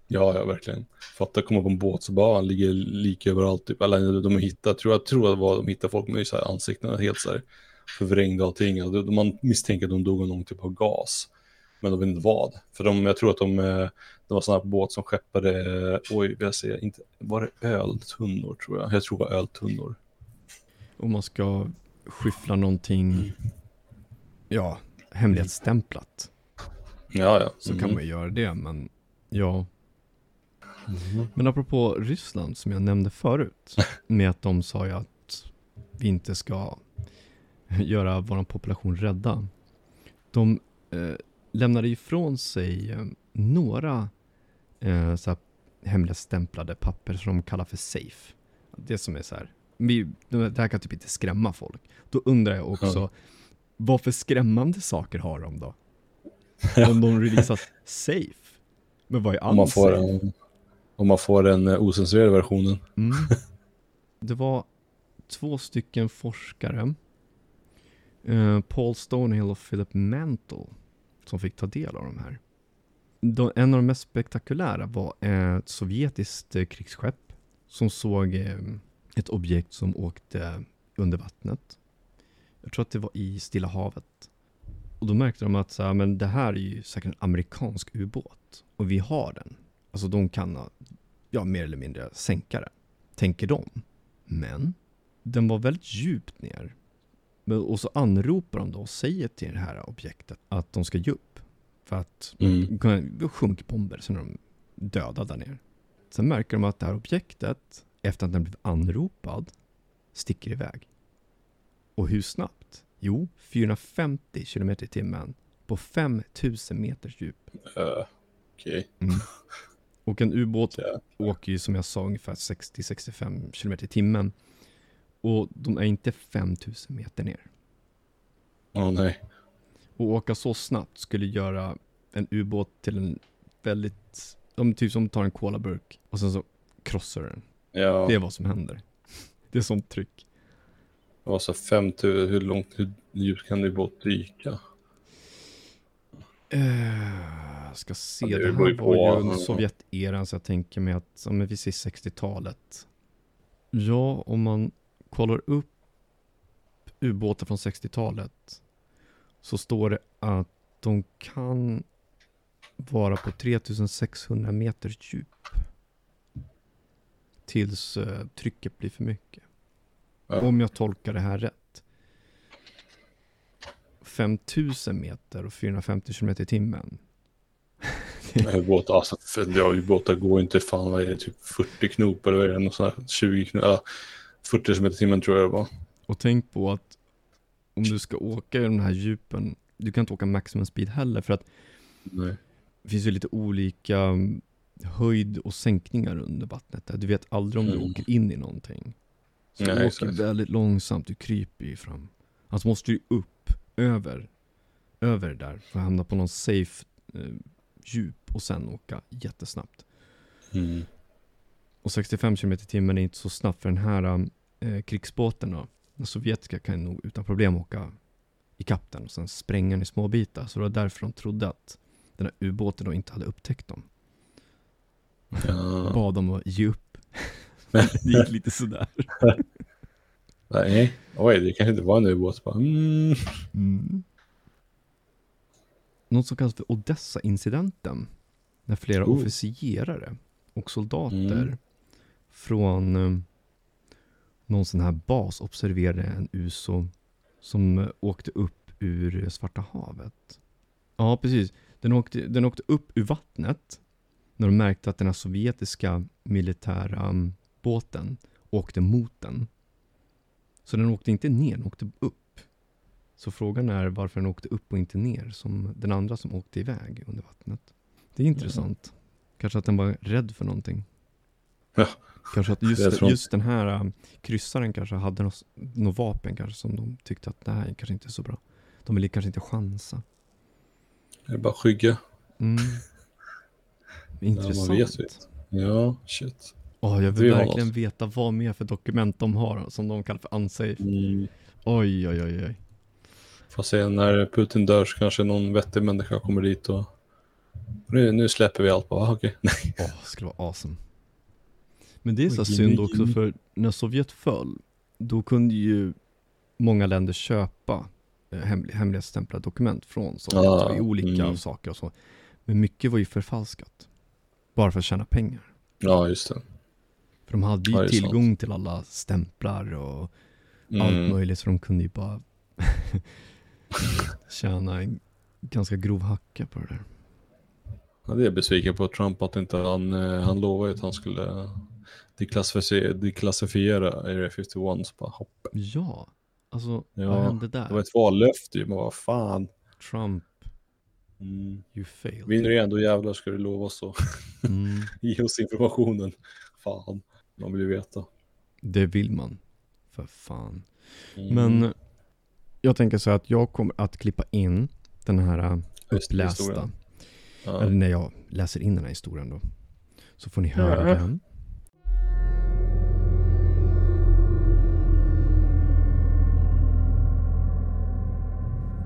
Ja, ja, verkligen. Fatta komma på en båt så bara han ligger lika överallt. Typ. Eller de hittar, tror jag tror att det var de hittade folk med så här ansiktena helt så här förvrängda och allting. Man misstänker att de dog av någon typ av gas. Men de vet inte vad. För de, jag tror att de, eh, det var sådana båt som skeppade, eh, oj, jag säger inte, var det öltunnor tror jag? Jag tror det var öltunnor. Om man ska skyffla någonting, ja, hemlighetsstämplat. Ja, ja. Så kan Mhm. man ju göra det, men ja. Mhm. Men apropå Ryssland som jag nämnde förut, med att de sa ju att vi inte ska göra vår population rädda. De eh, lämnade ifrån sig eh, några eh, så här hemligstämplade papper som de kallar för safe. Det som är så här, vi, det här kan typ inte skrämma folk. Då undrar jag också, Ja. vad för skrämmande saker har de då? Om de releasat safe? Men vad är Om man får en, om man får den eh, ocensurerade versionen. Mm. Det var två stycken forskare, eh, Paul Stonehill och Philip Mantle, som fick ta del av de här. De, en av de mest spektakulära var eh, ett sovjetiskt eh, krigsskepp som såg eh, ett objekt som åkte under vattnet. Jag tror att det var i Stilla havet. Och då märkte de att så här, men det här är ju säkert en amerikansk ubåt och vi har den. Alltså de kan ja, mer eller mindre sänka den, tänker de. Men den var väldigt djupt ner. Och så anropar de då och säger till det här objektet att de ska ge upp. För att Mm. sjunker bomber, sen är de döda där nere. Sen märker de att det här objektet, efter att den blivit anropad, sticker iväg. Och hur snabbt? Jo, 450 km i timmen på 5000 meters djup. Uh, Okej. Och en ubåt Ja. åker ju som jag sa ungefär 60-65 km i timmen. Och de är inte 5000 meter ner. Åh nej. Och åka så snabbt skulle göra en ubåt till en väldigt, de typ som tar en colaburk och sen så krossar den. Ja, Det är vad som händer. Det är sånt tryck. det var så 5000, hur långt, hur djupt kan det båt dyka? Uh, ska se, Ja, det det, här var ju under. Sovjeteran så jag tänker mig att, ja men vi ser 60-talet. Ja, om man kollar upp ubåtar från 60-talet så står det att de kan vara på 3600 meters djup. Tills eh, trycket blir för mycket. Ja. Om jag tolkar det här rätt. 5000 meter och 450 km i timmen. Ubåtar, alltså, för, ja, går inte fan, vad är det, typ 40 knop eller vad är det, något sånt här, 20 knop, ja, 40 km timmen tror jag det var. Och tänk på att om du ska åka i de här djupen, du kan inte åka maximum speed heller för att Nej. det finns ju lite olika höjd och sänkningar under vattnet. Du vet aldrig om du Mm. åker in i någonting. Så Nej, du åker exakt. väldigt långsamt, du kryper ju fram. Alltså måste du upp, över, över där för att hamna på någon safe eh, djup och sen åka jättesnabbt. Mm. Och 65 km i timmen är inte så snabbt för den här eh, krigsbåten då. Den sovjetiska kan nog utan problem åka i den och sen spränga den i små bitar. Så det var därför de trodde att den här ubåten då inte hade upptäckt dem. Ja. Bad dem att ge upp. det gick lite sådär. Nej, oj, det kanske inte var en ubåt. Bara, mm. Mm. Något som kallas för Odessa-incidenten. När flera Oh. officerare och soldater Mm. Från eh, någon sån här bas observerade en USO som eh, åkte upp ur Svarta havet. Ja, precis. Den åkte, den åkte upp ur vattnet när de märkte att den här sovjetiska militära mm, båten åkte mot den. Så den åkte inte ner, den åkte upp. Så frågan är varför den åkte upp och inte ner som den andra som åkte iväg under vattnet. Det är intressant. Kanske att den var rädd för någonting. Ja. Kanske att just, just den här um, kryssaren kanske hade något, något vapen kanske som de tyckte att det här kanske inte är så bra. De ville kanske inte chansa. Det är bara skygga. Mm. Intressant. vet ju. Ja, shit. Åh, jag vill verkligen veta vad mer för dokument de har som de kallar för unsafe. Mm. Oj, oj, oj, oj. Får se när Putin dör så kanske någon vettig människa kommer dit och nu, nu släpper vi allt. Bara, okej. Åh, det skulle vara awesome. Men det är så synd också för när Sovjet föll, då kunde ju många länder köpa eh, hemlig, hemlighetsstämplade dokument från Sovjet Ah, i olika mm. saker och så. Men mycket var ju förfalskat. Bara för att tjäna pengar. Ja, just det. För de hade ju Ja, tillgång till alla stämplar och allt Mm. möjligt så de kunde ju bara tjäna en ganska grov hacka på det där. Ja, det är jag besviken på Trump att inte han, eh, han lovade att han skulle deklassifiera, deklassifiera Area 51. Så bara, hopp. Ja, alltså Ja, vad hände där? Det var ett vallöfte ju, men vad fan. Trump, Mm. you failed. Vinner du ändå jävlar ska du lova så. Mm. Ge oss informationen. Fan, man vill ju veta. Det vill man. För fan. Mm. Men jag tänker så här att jag kommer att klippa in den här äh, upplästa. Ja. Eller när jag läser in den här historien då. Så får ni höra Ja. den.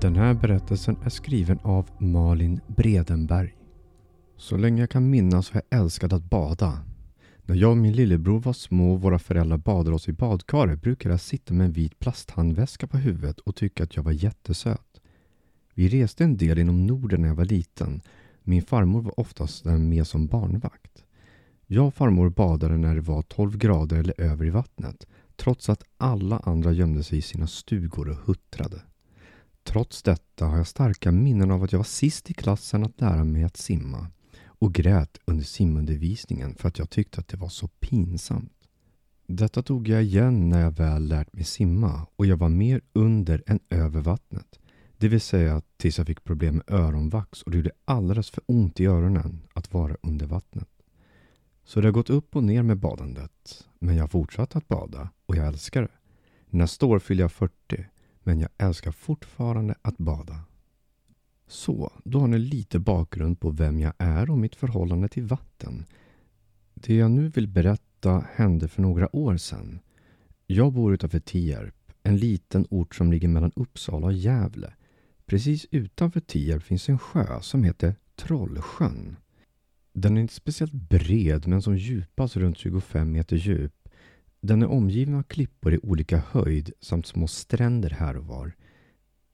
Den här berättelsen är skriven av Malin Bredenberg. Så länge jag kan minnas har jag älskat att bada. När jag och min lillebror var små och våra föräldrar badade oss i badkaret brukade jag sitta med en vit plasthandväska på huvudet och tycka att jag var jättesöt. Vi reste en del inom Norden när jag var liten. Min farmor var oftast med som barnvakt. Jag och farmor badade när det var 12 grader eller över i vattnet trots att alla andra gömde sig i sina stugor och huttrade. Trots detta har jag starka minnen av att jag var sist i klassen att lära mig att simma och grät under simundervisningen för att jag tyckte att det var så pinsamt. Detta tog jag igen när jag väl lärt mig simma och jag var mer under än över vattnet. Det vill säga tills jag fick problem med öronvax och det gjorde alldeles för ont i öronen att vara under vattnet. Så det har gått upp och ner med badandet. Men jag har fortsatt att bada och jag älskar det. Nästa år fyller jag 40 men jag älskar fortfarande att bada. Så, då har ni lite bakgrund på vem jag är och mitt förhållande till vatten. Det jag nu vill berätta hände för några år sedan. Jag bor utanför Tierp, en liten ort som ligger mellan Uppsala och Gävle. Precis utanför Tierp finns en sjö som heter Trollsjön. Den är inte speciellt bred men som djupast runt 25 meter djup. Den är omgiven av klippor i olika höjd samt små stränder här och var.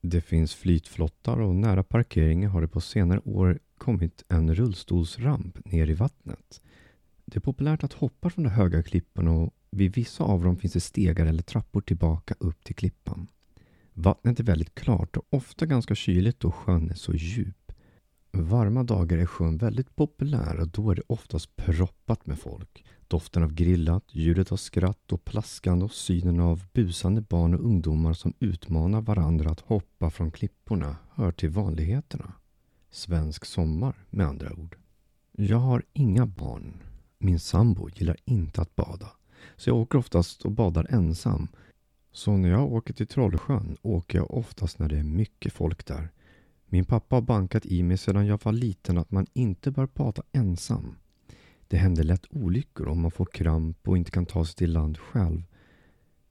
Det finns flytflottar och nära parkeringen har det på senare år kommit en rullstolsramp ner i vattnet. Det är populärt att hoppa från de höga klipporna och vid vissa av dem finns det stegar eller trappor tillbaka upp till klippan. Vattnet är väldigt klart och ofta ganska kyligt då sjön är så djup. Varma dagar är sjön väldigt populär och då är det oftast proppat med folk. Doften av grillat, ljudet av skratt och plaskande och synen av busande barn och ungdomar som utmanar varandra att hoppa från klipporna hör till vanligheterna. Svensk sommar med andra ord. Jag har inga barn. Min sambo gillar inte att bada. Så jag åker oftast och badar ensam. Så när jag åker till Trollsjön åker jag oftast när det är mycket folk där. Min pappa har bankat i mig sedan jag var liten att man inte bör bada ensam. Det händer lätt olyckor om man får kramp och inte kan ta sig till land själv.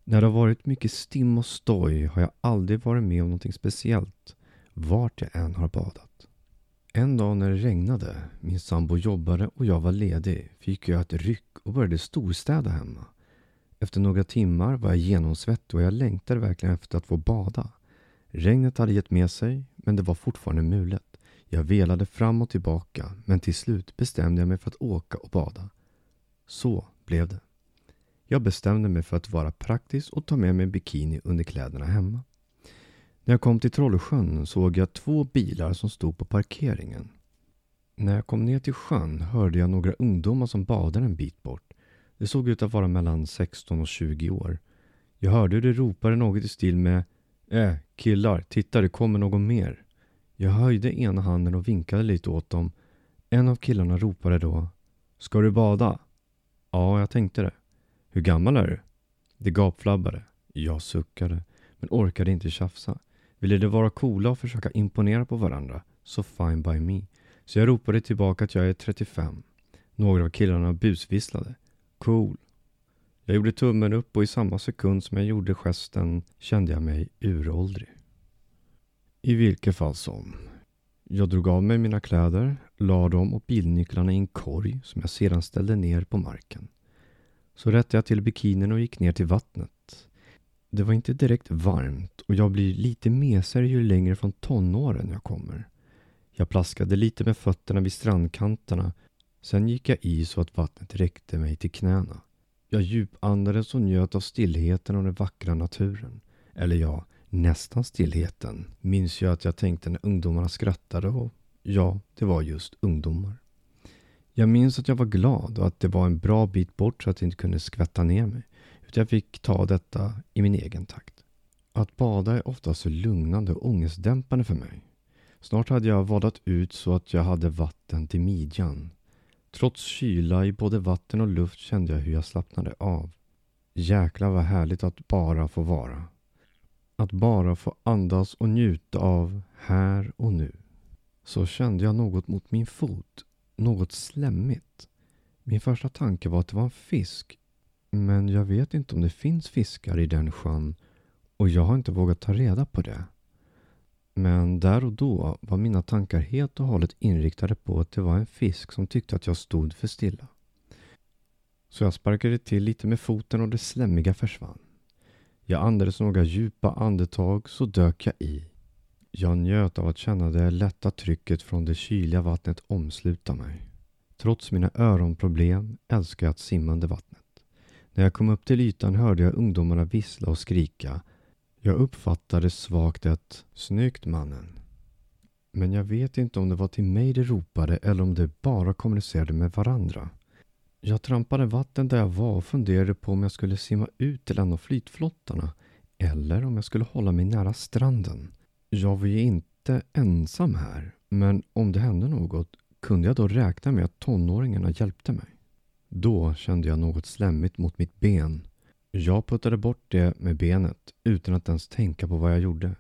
När det har varit mycket stim och stoj har jag aldrig varit med om något speciellt, vart jag än har badat. En dag när det regnade, min sambo jobbade och jag var ledig, fick jag ett ryck och började storstäda hemma. Efter några timmar var jag genomsvettig och jag längtade verkligen efter att få bada. Regnet hade gett med sig, men det var fortfarande mulet. Jag velade fram och tillbaka men till slut bestämde jag mig för att åka och bada. Så blev det. Jag bestämde mig för att vara praktisk och ta med mig bikini under kläderna hemma. När jag kom till Trollsjön såg jag två bilar som stod på parkeringen. När jag kom ner till sjön hörde jag några ungdomar som badade en bit bort. Det såg ut att vara mellan 16 och 20 år. Jag hörde hur de ropade något i stil med Äh, killar, titta det kommer någon mer. Jag höjde ena handen och vinkade lite åt dem. En av killarna ropade då. Ska du bada? Ja, jag tänkte det. Hur gammal är du? Det gapflabbade. Jag suckade, men orkade inte tjafsa. Ville de vara coola och försöka imponera på varandra, så fine by me. Så jag ropade tillbaka att jag är 35. Några av killarna busvisslade. Cool. Jag gjorde tummen upp och i samma sekund som jag gjorde gesten kände jag mig uråldrig. I vilket fall som. Jag drog av mig mina kläder, la dem och bilnycklarna i en korg som jag sedan ställde ner på marken. Så rättade jag till bikinin och gick ner till vattnet. Det var inte direkt varmt och jag blir lite mesigare ju längre från tonåren jag kommer. Jag plaskade lite med fötterna vid strandkanterna. Sen gick jag i så att vattnet räckte mig till knäna. Jag djupandades och njöt av stillheten och den vackra naturen. Eller ja, nästan stillheten, minns jag att jag tänkte när ungdomarna skrattade och ja, det var just ungdomar. Jag minns att jag var glad och att det var en bra bit bort så att jag inte kunde skvätta ner mig. Utan jag fick ta detta i min egen takt. Att bada är ofta så lugnande och ångestdämpande för mig. Snart hade jag vadat ut så att jag hade vatten till midjan. Trots kyla i både vatten och luft kände jag hur jag slappnade av. Jäklar vad härligt att bara få vara. Att bara få andas och njuta av här och nu. Så kände jag något mot min fot. Något slemmigt. Min första tanke var att det var en fisk. Men jag vet inte om det finns fiskar i den sjön och jag har inte vågat ta reda på det. Men där och då var mina tankar helt och hållet inriktade på att det var en fisk som tyckte att jag stod för stilla. Så jag sparkade till lite med foten och det slemmiga försvann. Jag andades några djupa andetag så dök jag i. Jag njöt av att känna det lätta trycket från det kyliga vattnet omsluta mig. Trots mina öronproblem älskar jag att simma under vattnet. När jag kom upp till ytan hörde jag ungdomarna vissla och skrika. Jag uppfattade svagt ett ”Snyggt mannen”. Men jag vet inte om det var till mig de ropade eller om de bara kommunicerade med varandra. Jag trampade vatten där jag var och funderade på om jag skulle simma ut till en av flytflottarna eller om jag skulle hålla mig nära stranden. Jag var ju inte ensam här, men om det hände något kunde jag då räkna med att tonåringarna hjälpte mig. Då kände jag något slemmigt mot mitt ben. Jag puttade bort det med benet utan att ens tänka på vad jag gjorde.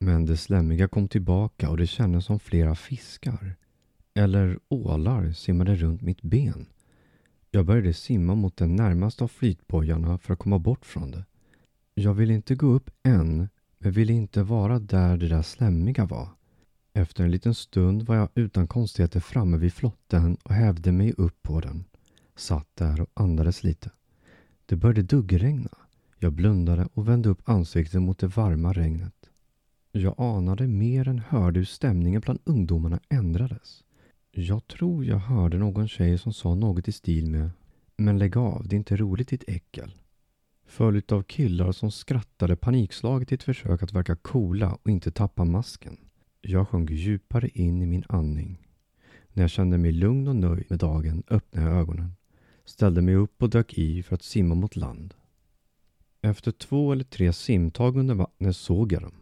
Men det slemmiga kom tillbaka och det kändes som flera fiskar eller ålar simmade runt mitt ben. Jag började simma mot den närmaste av flytbojarna för att komma bort från det. Jag ville inte gå upp än, men ville inte vara där det där slemmiga var. Efter en liten stund var jag utan konstigheter framme vid flotten och hävde mig upp på den. Satt där och andades lite. Det började duggregna. Jag blundade och vände upp ansiktet mot det varma regnet. Jag anade mer än hörde hur stämningen bland ungdomarna ändrades. Jag tror jag hörde någon tjej som sa något i stil med Men lägg av, det är inte roligt ditt äckel. Följt av killar som skrattade panikslaget i ett försök att verka coola och inte tappa masken. Jag sjönk djupare in i min andning. När jag kände mig lugn och nöjd med dagen öppnade jag ögonen, ställde mig upp och dök i för att simma mot land. Efter två eller tre simtag under vattnet såg jag dem.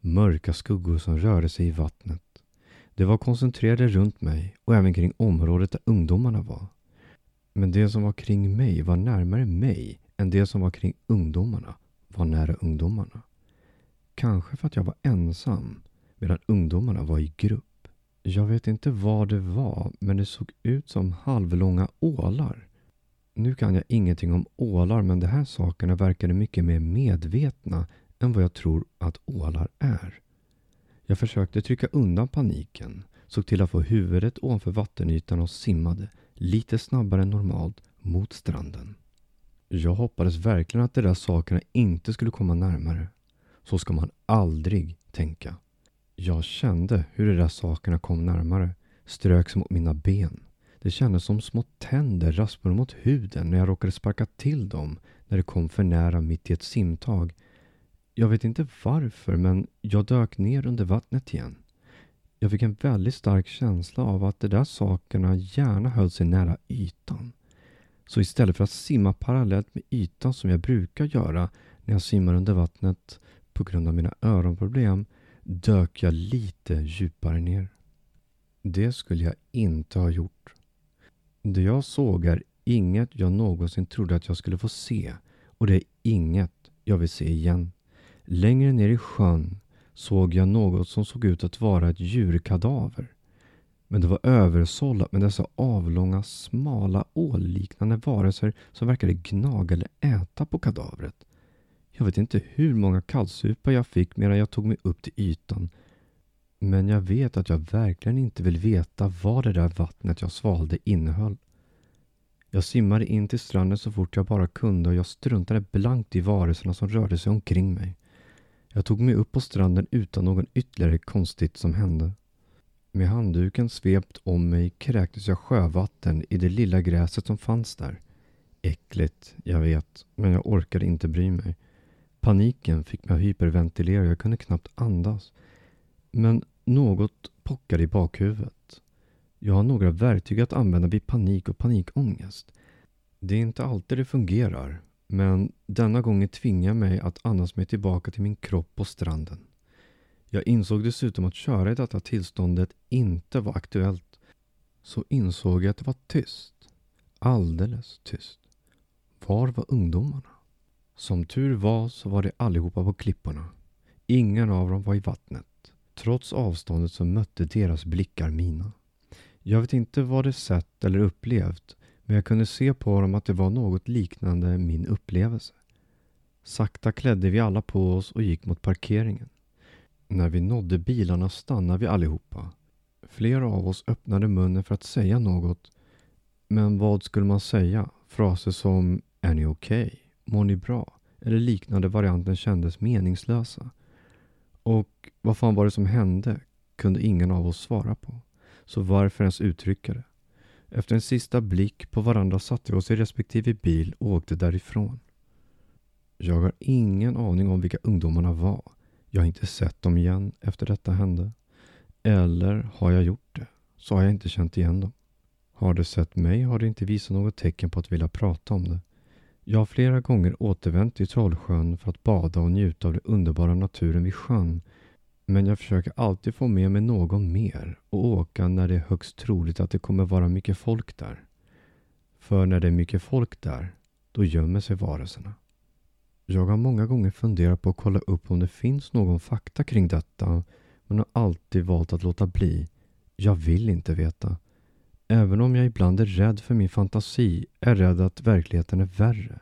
Mörka skuggor som rörde sig i vattnet. De var koncentrerade runt mig och även kring området där ungdomarna var. Men det som var kring mig var närmare mig än det som var kring ungdomarna var nära ungdomarna. Kanske för att jag var ensam medan ungdomarna var i grupp. Jag vet inte vad det var, men det såg ut som halvlånga ålar. Nu kan jag ingenting om ålar, men de här sakerna verkade mycket mer medvetna än vad jag tror att ålar är. Jag försökte trycka undan paniken, såg till att få huvudet ovanför vattenytan och simmade, lite snabbare än normalt, mot stranden. Jag hoppades verkligen att de där sakerna inte skulle komma närmare. Så ska man aldrig tänka. Jag kände hur de där sakerna kom närmare, Ströks mot mina ben. Det kändes som små tänder raspade mot huden när jag råkade sparka till dem när det kom för nära mitt i ett simtag. Jag vet inte varför, men jag dök ner under vattnet igen. Jag fick en väldigt stark känsla av att de där sakerna gärna höll sig nära ytan. Så istället för att simma parallellt med ytan som jag brukar göra när jag simmar under vattnet på grund av mina öronproblem dök jag lite djupare ner. Det skulle jag inte ha gjort. Det jag såg är inget jag någonsin trodde att jag skulle få se och det är inget jag vill se igen. Längre ner i sjön såg jag något som såg ut att vara ett djurkadaver. Men det var översållat med dessa avlånga, smala, ålliknande varelser som verkade gnaga eller äta på kadavret. Jag vet inte hur många kallsupar jag fick medan jag tog mig upp till ytan. Men jag vet att jag verkligen inte vill veta vad det där vattnet jag svalde innehöll. Jag simmade in till stranden så fort jag bara kunde och jag struntade blankt i varelserna som rörde sig omkring mig. Jag tog mig upp på stranden utan någon ytterligare konstigt som hände. Med handduken svept om mig kräktes jag sjövatten i det lilla gräset som fanns där. Äckligt, jag vet, men jag orkade inte bry mig. Paniken fick mig att hyperventilera och jag kunde knappt andas. Men något pockade i bakhuvudet. Jag har några verktyg att använda vid panik och panikångest. Det är inte alltid det fungerar, men denna gången tvingar mig att andas mig tillbaka till min kropp på stranden. Jag insåg dessutom att köra i detta tillståndet inte var aktuellt. Så insåg jag att det var tyst. Alldeles tyst. Var var ungdomarna? Som tur var så var de allihopa på klipporna. Ingen av dem var i vattnet. Trots avståndet så mötte deras blickar mina. Jag vet inte vad de sett eller upplevt, men jag kunde se på dem att det var något liknande min upplevelse. Sakta klädde vi alla på oss och gick mot parkeringen. När vi nådde bilarna stannade vi allihopa. Flera av oss öppnade munnen för att säga något. Men vad skulle man säga? Fraser som Är ni okej? Okay? Mår ni bra? Eller liknande varianten kändes meningslösa. Och vad fan var det som hände? Kunde ingen av oss svara på. Så varför ens uttrycka det? Efter en sista blick på varandra satte vi oss i respektive bil och åkte därifrån. Jag har ingen aning om vilka ungdomarna var. Jag har inte sett dem igen efter detta hände. Eller har jag gjort det, så har jag inte känt igen dem. Har de sett mig har de inte visat något tecken på att vilja prata om det. Jag har flera gånger återvänt till Trollsjön för att bada och njuta av den underbara naturen vid sjön. Men jag försöker alltid få med mig någon mer och åka när det är högst troligt att det kommer vara mycket folk där. För när det är mycket folk där, då gömmer sig varelserna. Jag har många gånger funderat på att kolla upp om det finns någon fakta kring detta men har alltid valt att låta bli. Jag vill inte veta. Även om jag ibland är rädd för min fantasi är rädd att verkligheten är värre.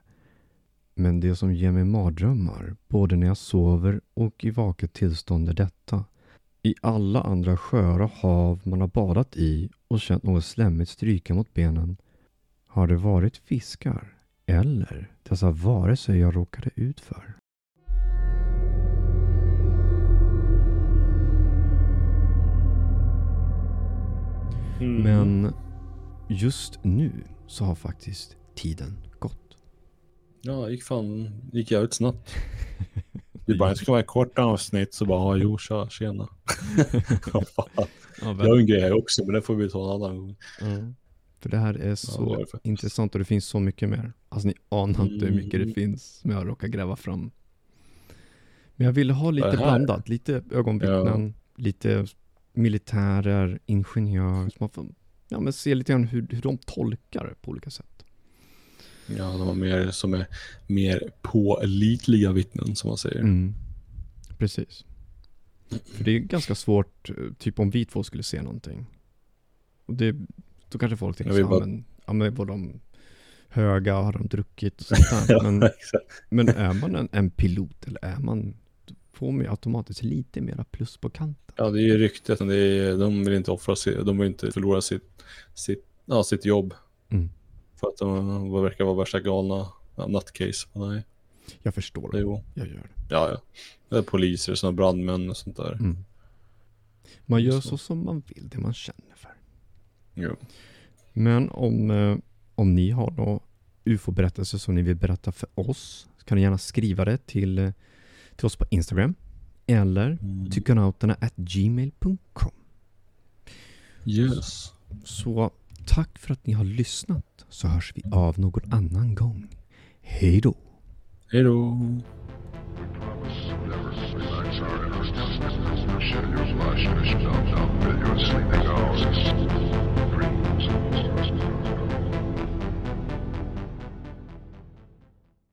Men det som ger mig mardrömmar, både när jag sover och i vaket tillstånd är detta. I alla andra sjöar och hav man har badat i och känt något slemmigt stryka mot benen har det varit fiskar eller dessa varelser jag råkade ut för. Mm. Men just nu så har faktiskt tiden gått. Ja, gick fan, gick jävligt snabbt. Det bara, det ska vara ett kort avsnitt så bara, jo, tja, tjena. ja, jag har en grej också, men det får vi ta en annan gång. Mm. För det här är så ja, är intressant och det finns så mycket mer. Alltså ni anar inte hur mycket det mm. finns som jag råkar gräva fram. Men jag ville ha lite blandat, lite ögonvittnen, ja. lite militärer, ingenjörer. Så man får ja, men se lite grann hur, hur de tolkar det på olika sätt. Ja, de har mer som är mer pålitliga vittnen som man säger. Mm. Precis. För det är ganska svårt, eh, typ om vi två skulle se någonting. Och det, då kanske folk tänker så bara... men, ja men var de höga, har de druckit och sånt där. Men, men är man en, en pilot eller är man får man ju automatiskt lite mera plus på kanten. Ja, det är ju ryktet. Det är, de vill inte offra sig, de vill inte förlora sitt, sitt, ja, sitt jobb. Mm. För att de verkar vara värsta galna ja, nutcase. Nej. Jag förstår det. Jo. Jag gör det. Ja, ja. Det är poliser, sådana brandmän och sånt där. Mm. Man gör så. så som man vill, det man känner för. Jo. Men om, eh, om ni har då ufo-berättelser som ni vill berätta för oss, så kan ni gärna skriva det till eh, till oss på Instagram eller mm. tyckonauterna at gmail.com. Yes. Så tack för att ni har lyssnat så hörs vi av någon annan gång. Hej då. Hej då. Your flash, mission, dumb, dumb, videos, sleeping hours.